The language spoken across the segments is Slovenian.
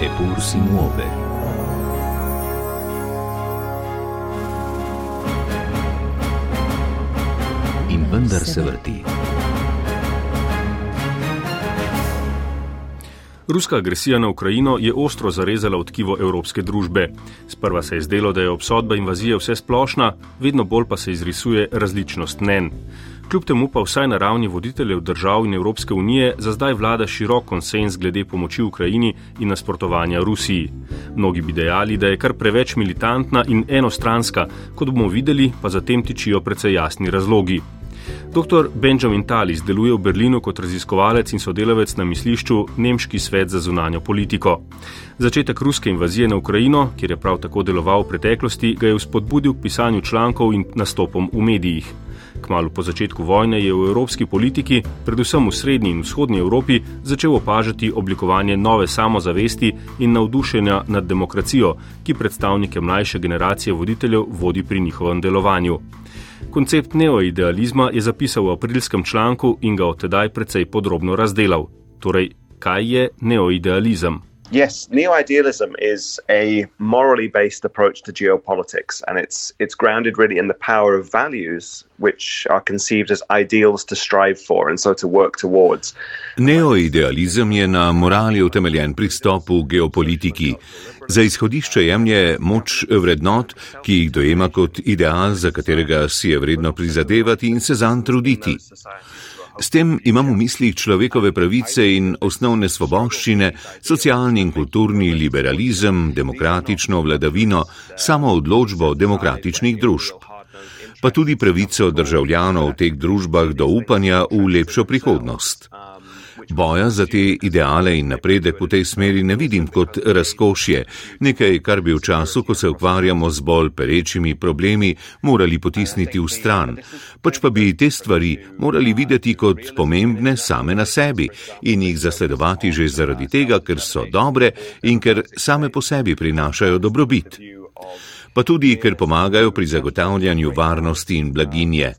Eppur si muove. In vendar se vrti. Ruska agresija na Ukrajino je ostro zarezala v tkivo evropske družbe. Sprva se je zdelo, da je obsodba invazije vse splošna, vedno bolj pa se izrisuje različnost mnen. Kljub temu pa vsaj na ravni voditeljev držav in Evropske unije za zdaj vlada širok konsens glede pomoči Ukrajini in nasprotovanja Rusiji. Mnogi bi dejali, da je kar preveč militantna in enostranska, kot bomo videli, pa zatem tičijo precej jasni razlogi. Dr. Benjamin Talis deluje v Berlinu kot raziskovalec in sodelavec na mislišču Nemški svet za zunanjo politiko. Začetek ruske invazije na Ukrajino, kjer je prav tako deloval v preteklosti, ga je vzpodbudil k pisanju člankov in nastopom v medijih. Kmalo po začetku vojne je v evropski politiki, predvsem v srednji in vzhodnji Evropi, začel opažati oblikovanje nove samozavesti in navdušenja nad demokracijo, ki predstavnike mlajše generacije voditeljev vodi pri njihovem delovanju. Koncept neoidealizma je zapisal v aprilskem članku in ga od tedaj precej podrobno razdelal. Torej, kaj je neoidealizem? Yes, neo-idealism is a morally based approach to geopolitics, and it's it's grounded really in the power of values which are conceived as ideals to strive for and so to work towards. Neo-idealizem je na morali utemeljen pristop v geopolitiki. Za izhodišče jemlje moč vrednot, ki jih dojema kot ideal, za katerega si je vredno prizadevati in se zanj truditi. S tem imam v mislih človekove pravice in osnovne svoboščine, socialni in kulturni liberalizem, demokratično vladavino, samo odločbo demokratičnih družb. Pa tudi pravico državljanov v teh družbah do upanja v lepšo prihodnost. Boja za te ideale in napredek v tej smeri ne vidim kot razkošje, nekaj, kar bi v času, ko se ukvarjamo z bolj perečimi problemi, morali potisniti v stran. Pač pa bi te stvari morali videti kot pomembne same na sebi in jih zasledovati že zaradi tega, ker so dobre in ker same po sebi prinašajo dobrobit. Pa tudi, ker pomagajo pri zagotavljanju varnosti in blaginje.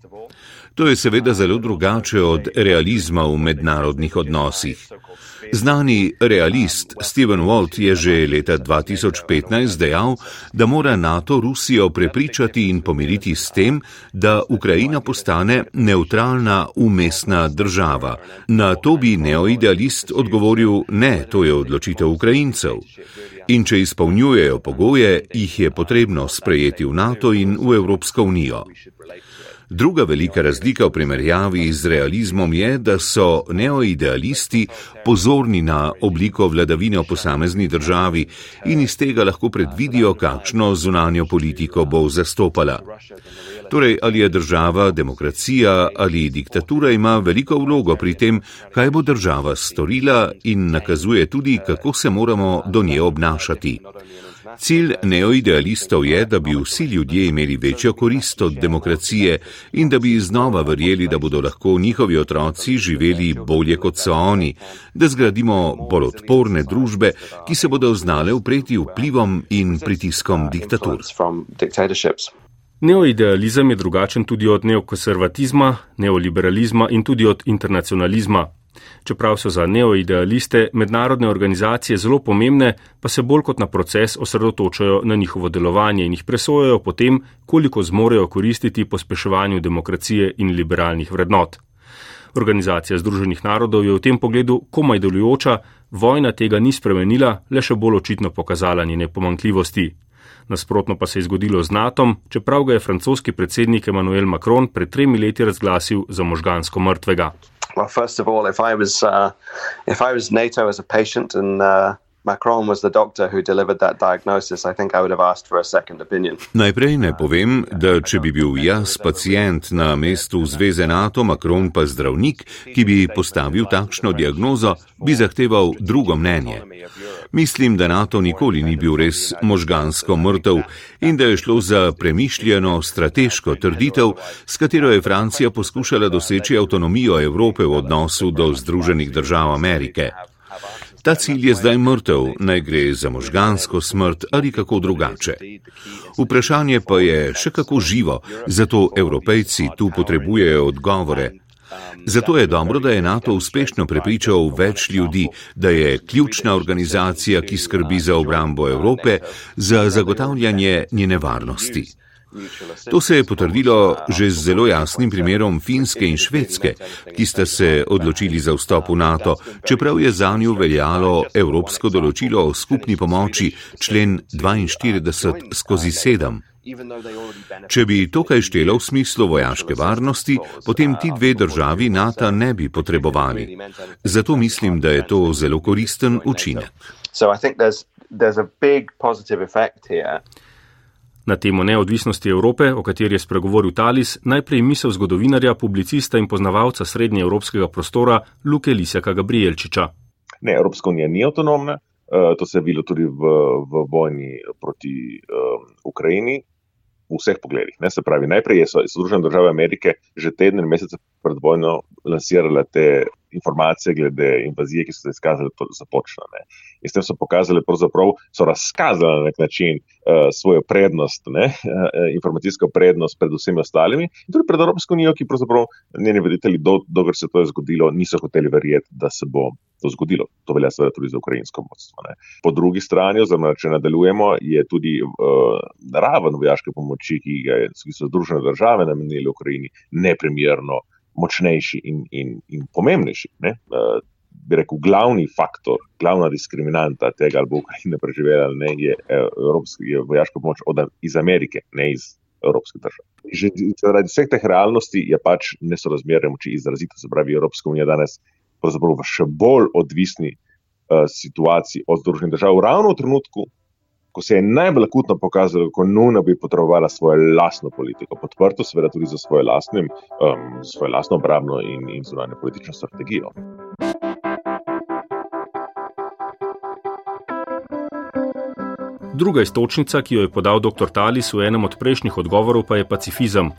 To je seveda zelo drugače od realizma v mednarodnih odnosih. Znani realist Steven Walt je že leta 2015 dejal, da mora NATO Rusijo prepričati in pomiriti s tem, da Ukrajina postane neutralna umestna država. Na to bi neoidealist odgovoril: ne, to je odločitev Ukrajincev. In če izpolnjujejo pogoje, jih je potrebno sprejeti v NATO in v Evropsko unijo. Druga velika razlika v primerjavi z realizmom je, da so neoidealisti pozorni na obliko vladavine v posamezni državi in iz tega lahko predvidijo, kakšno zunanjo politiko bo zastopala. Torej, ali je država demokracija ali diktatura, ima veliko vlogo pri tem, kaj bo država storila in nakazuje tudi, kako se moramo do nje obnašati. Cilj neoidealistov je, da bi vsi ljudje imeli večjo korist od demokracije in da bi znova verjeli, da bodo lahko njihovi otroci živeli bolje kot so oni, da zgradimo bolj odporne družbe, ki se bodo znale upreti vplivom in pritiskom diktatur. Neoidealizem je drugačen tudi od neokonservatizma, neoliberalizma in tudi od internacionalizma. Čeprav so za neoidealiste mednarodne organizacije zelo pomembne, pa se bolj kot na proces osredotočajo na njihovo delovanje in jih presojajo potem, koliko zmorejo koristiti pospeševanju demokracije in liberalnih vrednot. Organizacija Združenih narodov je v tem pogledu komaj delujoča, vojna tega ni spremenila, le še bolj očitno pokazala njene pomankljivosti. Nasprotno pa se je zgodilo z NATO, čeprav ga je francoski predsednik Emmanuel Macron pred tremi leti razglasil za možgansko mrtvega. Well, first of all, if I was uh, if I was NATO as a patient and uh, Macron was the doctor who delivered that diagnosis, I think I would have asked for a second opinion. Najprej ne povem, da če bi bil jaz pacijent na mestu Zveze NATO, Macron pa zdravnik, ki bi postavil takšno diagnozo, bi zahteval drugo mnenje. Mislim, da NATO nikoli ni bil res možgansko mrtev in da je šlo za premišljeno strateško trditev, s katero je Francija poskušala doseči avtonomijo Evrope v odnosu do Združenih držav Amerike. Ta cilj je zdaj mrtev, naj gre za možgansko smrt ali kako drugače. Vprašanje pa je še kako živo, zato evropejci tu potrebujejo odgovore. Zato je dobro, da je NATO uspešno prepričal več ljudi, da je ključna organizacija, ki skrbi za obrambo Evrope, za zagotavljanje njene varnosti. To se je potrdilo že z zelo jasnim primerom Finske in Švedske, ki sta se odločili za vstop v NATO, čeprav je za njo veljalo evropsko določilo o skupni pomoči člen 42 skozi 7. Če bi to kaj štelo v smislu vojaške varnosti, potem ti dve državi NATO ne bi potrebovali. Zato mislim, da je to zelo koristen učinek. Na temo neodvisnosti Evrope, o kateri je spregovoril Talis, najprej misel zgodovinarja, publicista in poznavalca srednje evropskega prostora Luke Lisjaka Gabrielčiča. Ne, Evropska unija ni avtonomna, eh, to se je bilo tudi v, v vojni proti um, Ukrajini v vseh pogledih. Ne? Se pravi, najprej so Združene države Amerike že tedne in mesece pred vojno lansirale te informacije glede invazije, ki so se izkazale za točne. In s tem so pokazali, da so razkazali na nek način uh, svojo prednost, ne? uh, informacijsko prednost pred vsemi ostalimi, in tudi pred Evropsko unijo, ki pravzaprav njeni voditelji, dokler se to je zgodilo, niso hoteli verjeti, da se bo to zgodilo. To velja seveda tudi za ukrajinsko vodstvo. Po drugi strani, oziroma če nadaljujemo, je tudi uh, raven vojaške pomoči, ki, je, ki so Združene države namenili Ukrajini, neprimerno močnejši in, in, in pomembnejši. Uh, bi rekel, glavni faktor, glavna diskriminanta tega, ali bo Ukrajina preživela ali ne, je, evropski, je vojaška pomoč od, iz Amerike, ne iz. Evropske države. Že zaradi vseh teh realnosti je pač nesorazmerje moči izrazito. Se pravi, Evropska unija danes pravzaprav v še bolj odvisni uh, situaciji od Združenih držav, ravno v trenutku, ko se je najbolj akutno pokazalo, kako nujno bi potrebovala svojo lastno politiko, podprto seveda tudi za svojo lastno, um, svojo lastno obrambno in, in zunanje politično strategijo. Druga istočnica, ki jo je podal dr. Talis v enem od prejšnjih odgovorov, pa je pacifizem.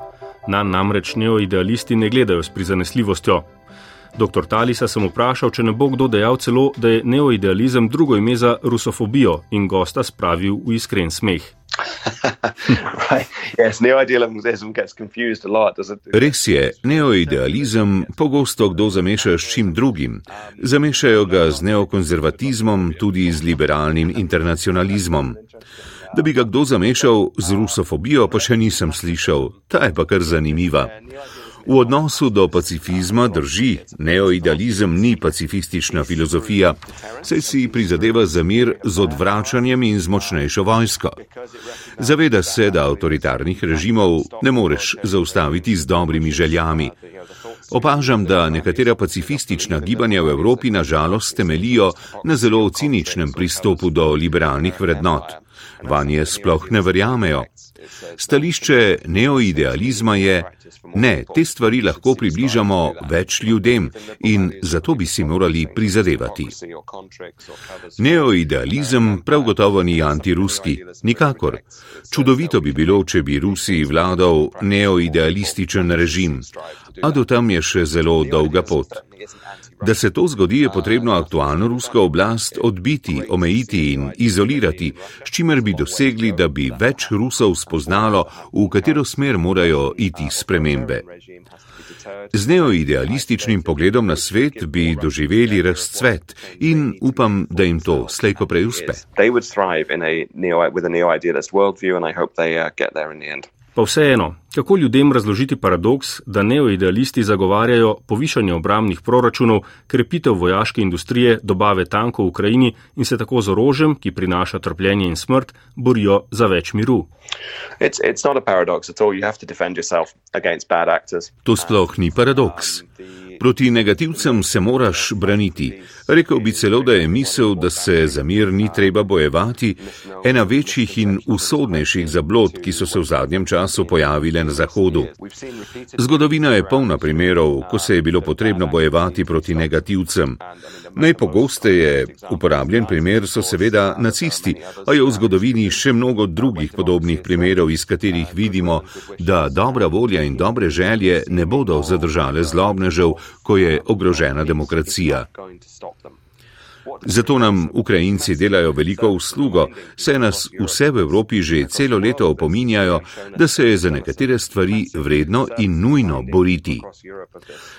Na namreč neoidealisti ne gledajo s prizanesljivostjo, Dr. Talisa sem vprašal, če ne bo kdo dejal celo, da je neoidealizem drugo ime za rusofobijo in gosta spravil v iskren smeh. Res je, neoidealizem pogosto kdo zameša s čim drugim. Zamešajo ga z neokonzervatizmom, tudi z liberalnim internacionalizmom. Da bi ga kdo zamešal z rusofobijo, pa še nisem slišal, ta je pa kar zanimiva. V odnosu do pacifizma drži, neoidealizem ni pacifistična filozofija, saj si prizadeva za mir z odvračanjem in z močnejšo vojsko. Zaveda se, da avtoritarnih režimov ne moreš zaustaviti z dobrimi željami. Opažam, da nekatera pacifistična gibanja v Evropi nažalost temelijo na zelo ciničnem pristopu do liberalnih vrednot. Vanje sploh ne verjamejo. Stališče neoidealizma je, ne, te stvari lahko približamo več ljudem in zato bi si morali prizadevati. Neoidealizem prav gotovo ni antiruski, nikakor. Čudovito bi bilo, če bi Rusiji vladal neoidealističen režim, a do tam je še zelo dolga pot. Da se to zgodi, je potrebno aktualno rusko oblast odbiti, omejiti in izolirati, s čimer bi dosegli, da bi več Rusov spoznalo, v katero smer morajo iti spremembe. Z neoidealističnim pogledom na svet bi doživeli razcvet in upam, da jim to slejko prej uspe. Pa vseeno, kako ljudem razložiti paradoks, da neoidealisti zagovarjajo povišanje obramnih proračunov, krepitev vojaške industrije, dobave tankov v Ukrajini in se tako z orožjem, ki prinaša trpljenje in smrt, borijo za več miru? It's, it's to sploh ni paradoks. Proti negativcem se moraš braniti. Rekel bi celo, da je misel, da se za mir ni treba bojevati, ena večjih in usodnejših zablod, ki so se v zadnjem času pojavile na Zahodu. Zgodovina je polna primerov, ko se je bilo potrebno bojevati proti negativcem. Najpogosteje uporabljen primer so seveda nacisti, a je v zgodovini še mnogo drugih podobnih primerov, iz katerih vidimo, da dobra volja in dobre želje ne bodo zadržale zlobnežev, ko je ogrožena demokracija. Zato nam Ukrajinci delajo veliko uslugo, saj nas vse v Evropi že celo leto opominjajo, da se je za nekatere stvari vredno in nujno boriti.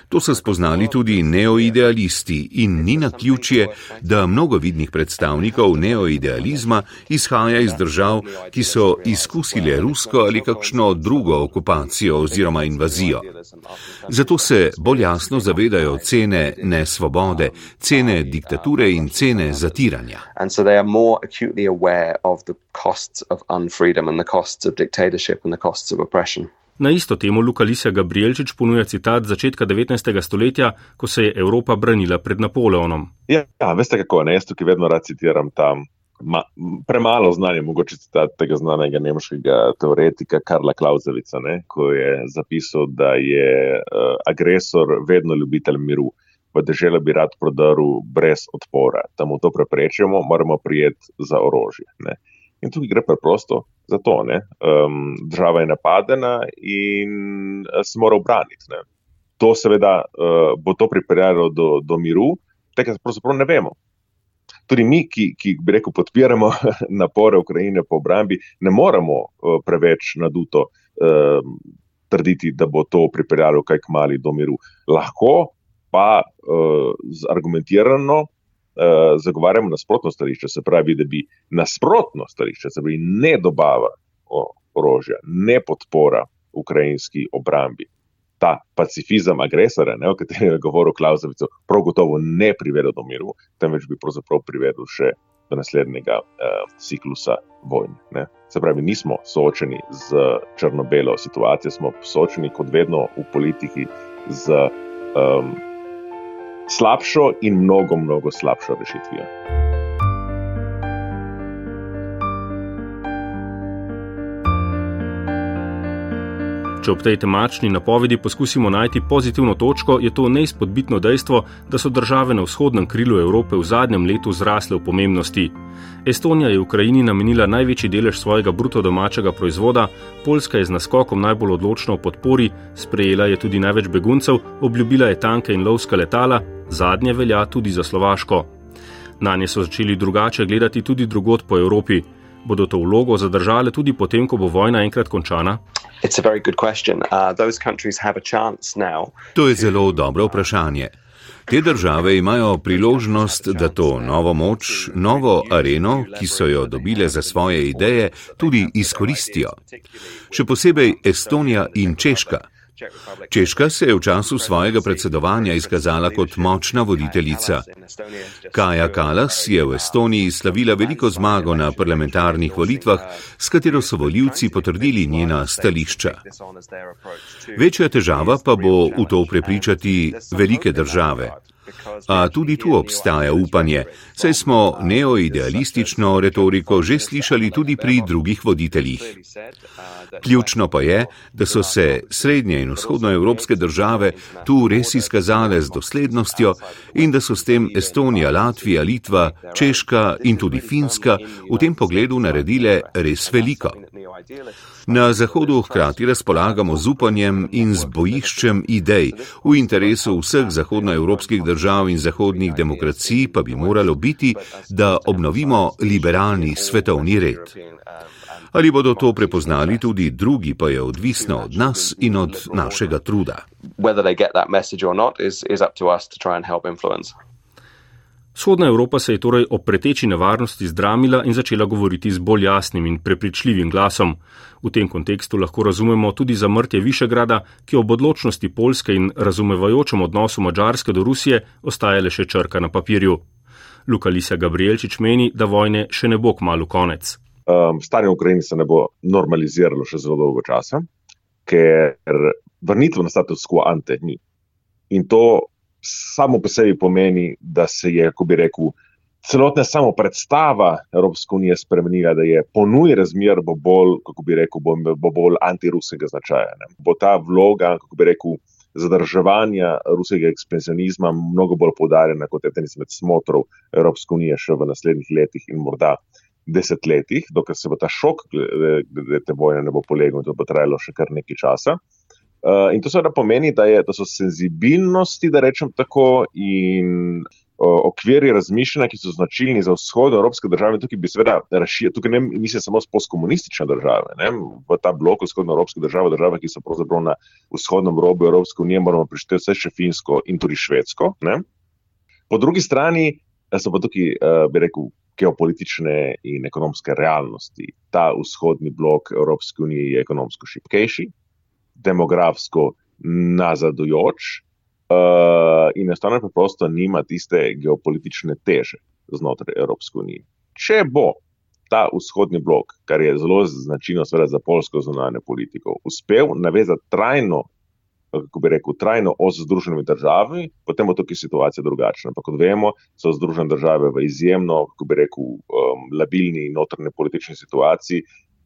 To so spoznali tudi neoidealisti in ni na ključje, da mnogo vidnih predstavnikov neoidealizma izhaja iz držav, ki so izkusile rusko ali kakšno drugo okupacijo oziroma invazijo. Zato se bolj jasno zavedajo cene nesvobode, cene diktature in cene zatiranja. Na isto temo Luka Lisja Gabrielčič ponuja citat začetka 19. stoletja, ko se je Evropa branila pred Napoleonom. Ja, ja veste kako, ne, jaz tukaj vedno rad citiram tam. Ma, premalo znanja, mogoče citat tega znanega nemškega teoretika Karla Klauzevica, ne, ko je zapisal, da je uh, agresor vedno ljubitelj miru. V državi bi rad prodrl brez odpora. Da mu to preprečimo, moramo prijeti za orožje. Ne. In tukaj gre preprosto za to. Um, država je napadena in eh, se mora obraniti. Ne. To seveda uh, bo to pripeljalo do, do miru, tega pravzaprav ne vemo tudi mi, ki, ki bi rekel, podpiramo napore Ukrajine po obrambi, ne moremo uh, preveč naduto uh, trditi, da bo to pripeljalo kaj k mali do miru. Lahko pa uh, argumentirano uh, zagovarjamo nasprotno stališče, se pravi, da bi nasprotno stališče, se pravi, ne dobava orožja, ne podpora ukrajinski obrambi ta pacifizem agresora, ne, o katerem je govoril Klausovic, prav gotovo ne privede do miru, temveč bi pravzaprav privedel še do naslednjega uh, ciklusa vojne. Ne. Se pravi, nismo soočeni z črno-belo situacijo, smo soočeni kot vedno v politiki z um, slabšo in mnogo, mnogo slabšo rešitvijo. Če ob tej temačni napovedi poskusimo najti pozitivno točko, je to neizpodbitno dejstvo, da so države na vzhodnem krilu Evrope v zadnjem letu zrasle v pomembnosti. Estonija je Ukrajini namenila največji delež svojega bruto domačega proizvoda, Poljska je z naskokom najbolj odločno v podpori, sprejela je tudi največ beguncev, obljubila je tanke in lovska letala, zadnje velja tudi za Slovaško. Na nje so začeli drugače gledati tudi drugot po Evropi. Bodo to vlogo zadržale tudi potem, ko bo vojna enkrat končana? Uh, to je zelo dobro vprašanje. Te države imajo priložnost, da to novo moč, novo areno, ki so jo dobile za svoje ideje, tudi izkoristijo. Še posebej Estonija in Češka. Češka se je v času svojega predsedovanja izkazala kot močna voditeljica. Kaja Kalas je v Estoniji slavila veliko zmago na parlamentarnih volitvah, s katero so voljivci potrdili njena stališča. Večja težava pa bo v to prepričati velike države. A tudi tu obstaja upanje, saj smo neoidealistično retoriko že slišali tudi pri drugih voditeljih. Ključno pa je, da so se srednje in vzhodnoevropske države tu res izkazale z doslednostjo in da so s tem Estonija, Latvija, Litva, Češka in tudi Finska v tem pogledu naredile res veliko. Na Zahodu hkrati razpolagamo z upanjem in z bojiščem idej. V interesu vseh zahodnoevropskih držav in zahodnih demokracij pa bi moralo biti, da obnovimo liberalni svetovni red. Ali bodo to prepoznali tudi drugi, pa je odvisno od nas in od našega truda. Vzhodna Evropa se je torej o preteči nevarnosti zdramila in začela govoriti z bolj jasnim in prepričljivim glasom. V tem kontekstu lahko razumemo tudi zamrtje Višegrada, ki ob odločnosti Polske in razumevajočem odnosu Mačarske do Rusije ostaja le še črka na papirju. Luka Lisa Gabrielčič meni, da vojne še ne bo kmalo konec um, stanje v Ukrajini se ne bo normaliziralo še zelo dolgo časa, ker vrnitev na status quo ante ni. In to samo po sebi pomeni, da se je, kako bi rekel, celotna samo predstava Evropske unije spremenila, da je ponuj razmer bo bolj, kako bi rekel, bo, bo bolj antiruskega značaja. Ne. Bo ta vloga, kako bi rekel, zadrževanja ruskega ekspansionizma mnogo bolj poudarjena kot eden izmed smotrov Evropske unije še v naslednjih letih in morda desetletjih, dokler se bo ta šok glede te vojne ne bo polegel, to bo trajalo še kar nekaj časa. Uh, in to seveda pomeni, da, je, da so senzibilnosti, da rečem tako, in uh, okviri razmišljanja, ki so značilni za vzhodno evropske države, tukaj bi seveda razširili, tukaj ne mislim samo s postkomunistične države, ne? v ta blok vzhodno evropske države, države, ki so pravzaprav na vzhodnem robu Evropske unije, moramo prišteti vse še Finsko in tudi Švedsko. Ne? Po drugi strani so pa tukaj, uh, bi rekel, geopolitične in ekonomske realnosti. Ta vzhodni blok Evropske unije je ekonomsko šipkejši demografsko nazadujoč uh, in enostavno preprosto nima tiste geopolitične teže znotraj Evropske unije. Če bo ta vzhodni blok, kar je zelo značilno za polsko zunanje politiko, uspel navezati trajno, kako bi rekel, trajno os združenimi državami, potem bo tukaj situacija drugačna. Ampak kot vemo, so združene države v izjemno, kako bi rekel, um, labilni notrne politični situaciji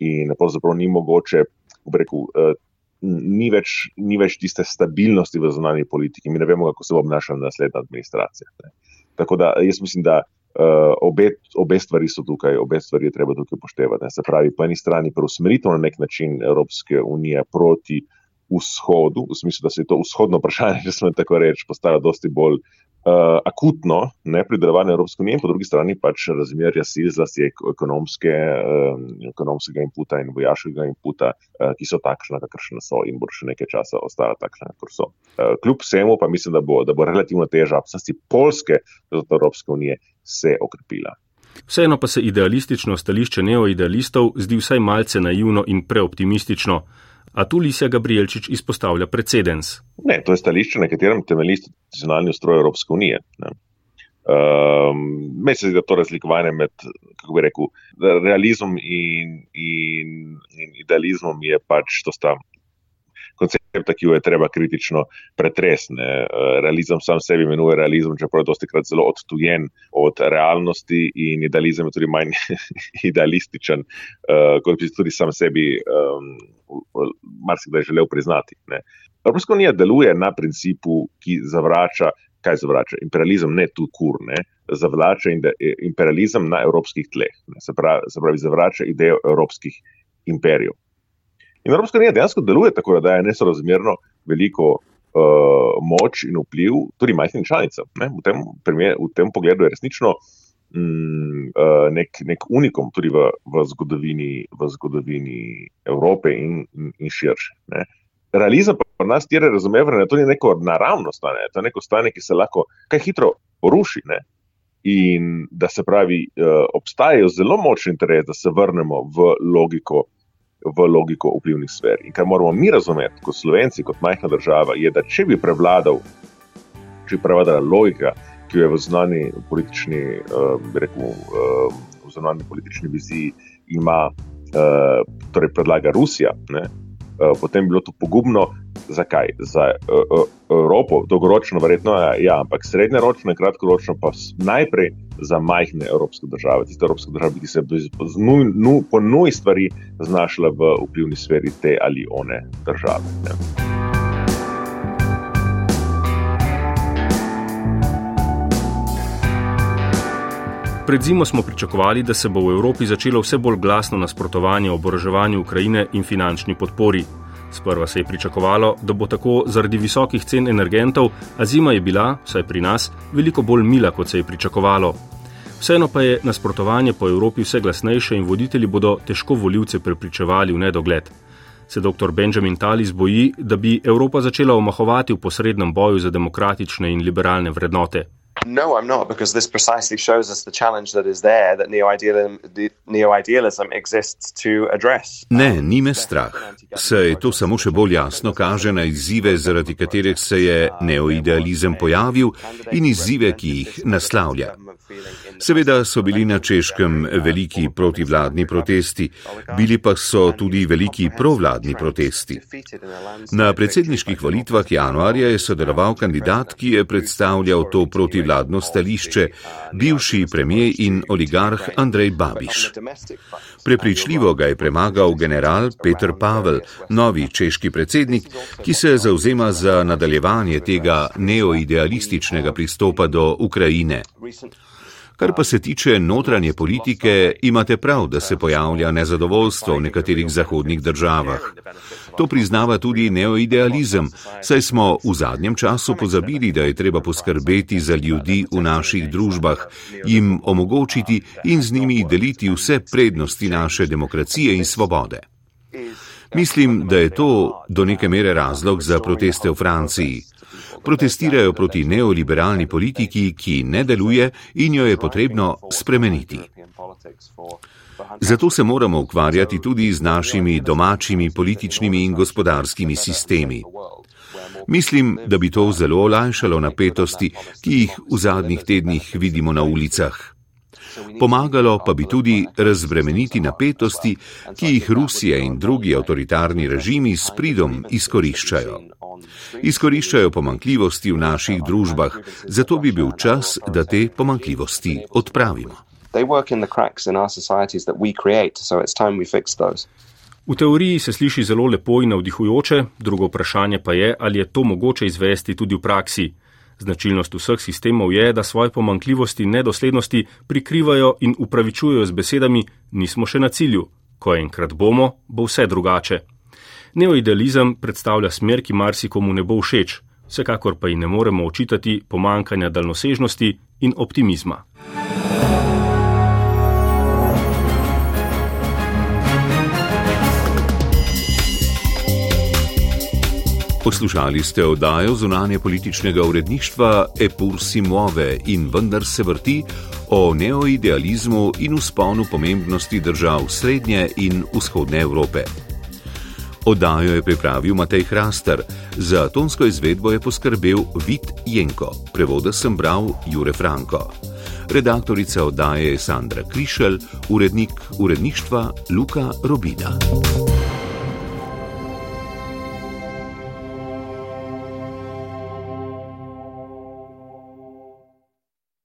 in pravzaprav ni mogoče, kako bi rekel, uh, ni več, ni več tiste stabilnosti v zunanji politiki, mi ne vemo, kako se bo obnašala naslednja administracija. Ne. Tako da jaz mislim, da uh, obe, obe stvari so tukaj, obe stvari je treba tukaj upoštevati. Se pravi, po eni strani preusmeritev na nek način Evropske unije proti vzhodu, v smislu, da se je to vzhodno vprašanje, če smo tako reči, postalo dosti bolj uh, akutno ne, pri delovanju Evropske unije, po drugi strani pač razmerja sil, zlasti ekonomske, uh, ekonomskega inputa in vojaškega inputa, uh, ki so takšna, kakršna so in bodo še nekaj časa ostala takšna, kakor so. Uh, kljub vsemu pa mislim, da bo, da bo relativno teža, vsasti polske Evropske unije se okrepila. Vseeno pa se idealistično stališče neoidealistov zdi vsaj malce naivno in preoptimistično a tu Lisija Gabrielčič izpostavlja precedens. Ne, to je stališče, na katerem temelji institucionalni ustroj Evropske unije. Um, Meni se zdi, da to razlikovanje med, kako bi rekel, realizmom in, in, in idealizmom je pač to sta koncepta, ki jo je treba kritično pretresne. Eh, realizem sam sebi imenuje realizem, čeprav je dosti krat zelo odtujen od realnosti in idealizem je tudi manj idealističen, uh, kot bi tudi sam sebi um, marsikdaj želel priznati. Ne. Evropska unija deluje na principu, ki zavrača, kaj zavrača? Imperializem ne tu kur, ne. Zavrača imperializem na evropskih tleh, se pravi, se pravi, zavrača idejo evropskih imperijev. In Evropska unija dejansko deluje tako, da daje nesorazmerno veliko uh, moč in vpliv tudi majhnim članicam. V tem, primer, v tem pogledu je resnično mm, uh, nek, nek unikum tudi v, v, zgodovini, v zgodovini Evrope in, in, in širše. Ne. Realizem pa pri nas tira razumevanje, da to ni neko naravno stanje, to je neko stanje, ki se lahko kaj hitro poruši. Ne. In da se pravi, uh, obstajajo zelo močni interes, da se vrnemo v logiko v logiko vplivnih sfer. In kar moramo mi razumeti, kot slovenci, kot majhna država, je, da če bi prevladal, če bi prevladala logika, ki jo je v znani politični, uh, rekel, uh, v znani politični viziji ima, uh, torej predlaga Rusija, ne, potem bi bilo to pogubno. Zakaj? Za uh, Evropo, dolgoročno, verjetno, ja, ampak srednjeročno in kratkoročno, pa najprej za majhne evropske države. Tiste evropske države, ki se nuj, nu, po nuj stvari znašla v vplivni sferi te ali one države. Ne. Pred zimo smo pričakovali, da se bo v Evropi začelo vse bolj glasno nasprotovanje oboroževanju Ukrajine in finančni podpori. Sprva se je pričakovalo, da bo tako zaradi visokih cen energentov, a zima je bila, vsaj pri nas, veliko bolj mila, kot se je pričakovalo. Vseeno pa je nasprotovanje po Evropi vse glasnejše in voditelji bodo težko voljivce prepričevali v nedogled. Se dr. Benjamin Talis boji, da bi Evropa začela omahovati v posrednem boju za demokratične in liberalne vrednote. No, I'm not, because this precisely shows us the challenge that is there that neo-idealism exists to address. Ne, ni me strah. Saj to samo še bolj jasno kaže na izzive, zaradi katerih se je neo-idealizem pojavil in izzive, ki jih naslavlja. Seveda so bili na češkem veliki protivladni protesti, bili pa so tudi veliki provladni protesti. Na predsedniških volitvah januarja je sodeloval kandidat, ki je predstavljal to protivladno stališče, bivši premijer in oligarh Andrej Babiš. Prepričljivo ga je premagal general Petr Pavel, novi češki predsednik, ki se zauzema za nadaljevanje tega neoidealističnega pristopa do Ukrajine. Kar pa se tiče notranje politike, imate prav, da se pojavlja nezadovoljstvo v nekaterih zahodnih državah. To priznava tudi neoidealizem, saj smo v zadnjem času pozabili, da je treba poskrbeti za ljudi v naših družbah, jim omogočiti in z njimi deliti vse prednosti naše demokracije in svobode. Mislim, da je to do neke mere razlog za proteste v Franciji protestirajo proti neoliberalni politiki, ki ne deluje in jo je potrebno spremeniti. Zato se moramo ukvarjati tudi z našimi domačimi političnimi in gospodarskimi sistemi. Mislim, da bi to zelo olajšalo napetosti, ki jih v zadnjih tednih vidimo na ulicah. Pomagalo pa bi tudi razbremeniti napetosti, ki jih Rusija in drugi avtoritarni režimi s pridom izkoriščajo. Izkoriščajo pomankljivosti v naših družbah, zato bi bil čas, da te pomankljivosti odpravimo. V teoriji se sliši zelo lepo in navdihujoče, drugo vprašanje pa je, ali je to mogoče izvesti tudi v praksi. Značilnost vseh sistemov je, da svoje pomankljivosti in nedoslednosti prikrivajo in upravičujejo z besedami: nismo še na cilju, ko enkrat bomo, bo vse drugače. Neoidealizem predstavlja smer, ki marsikomu ne bo všeč, vsekakor pa ji ne moremo očitati pomankanja daljnosežnosti in optimizma. Poslušali ste oddajo zunanje političnega uredništva Epur Simove in vendar se vrti o neoidealizmu in usponu pomembnosti držav Srednje in Vzhodne Evrope. Oddajo je pripravil Matej Hrastar, za tonsko izvedbo je poskrbel Vit Jenko, prevoda sem bral Jure Franko. Redaktorica oddaje je Sandra Krišelj, urednik uredništva Luka Robida.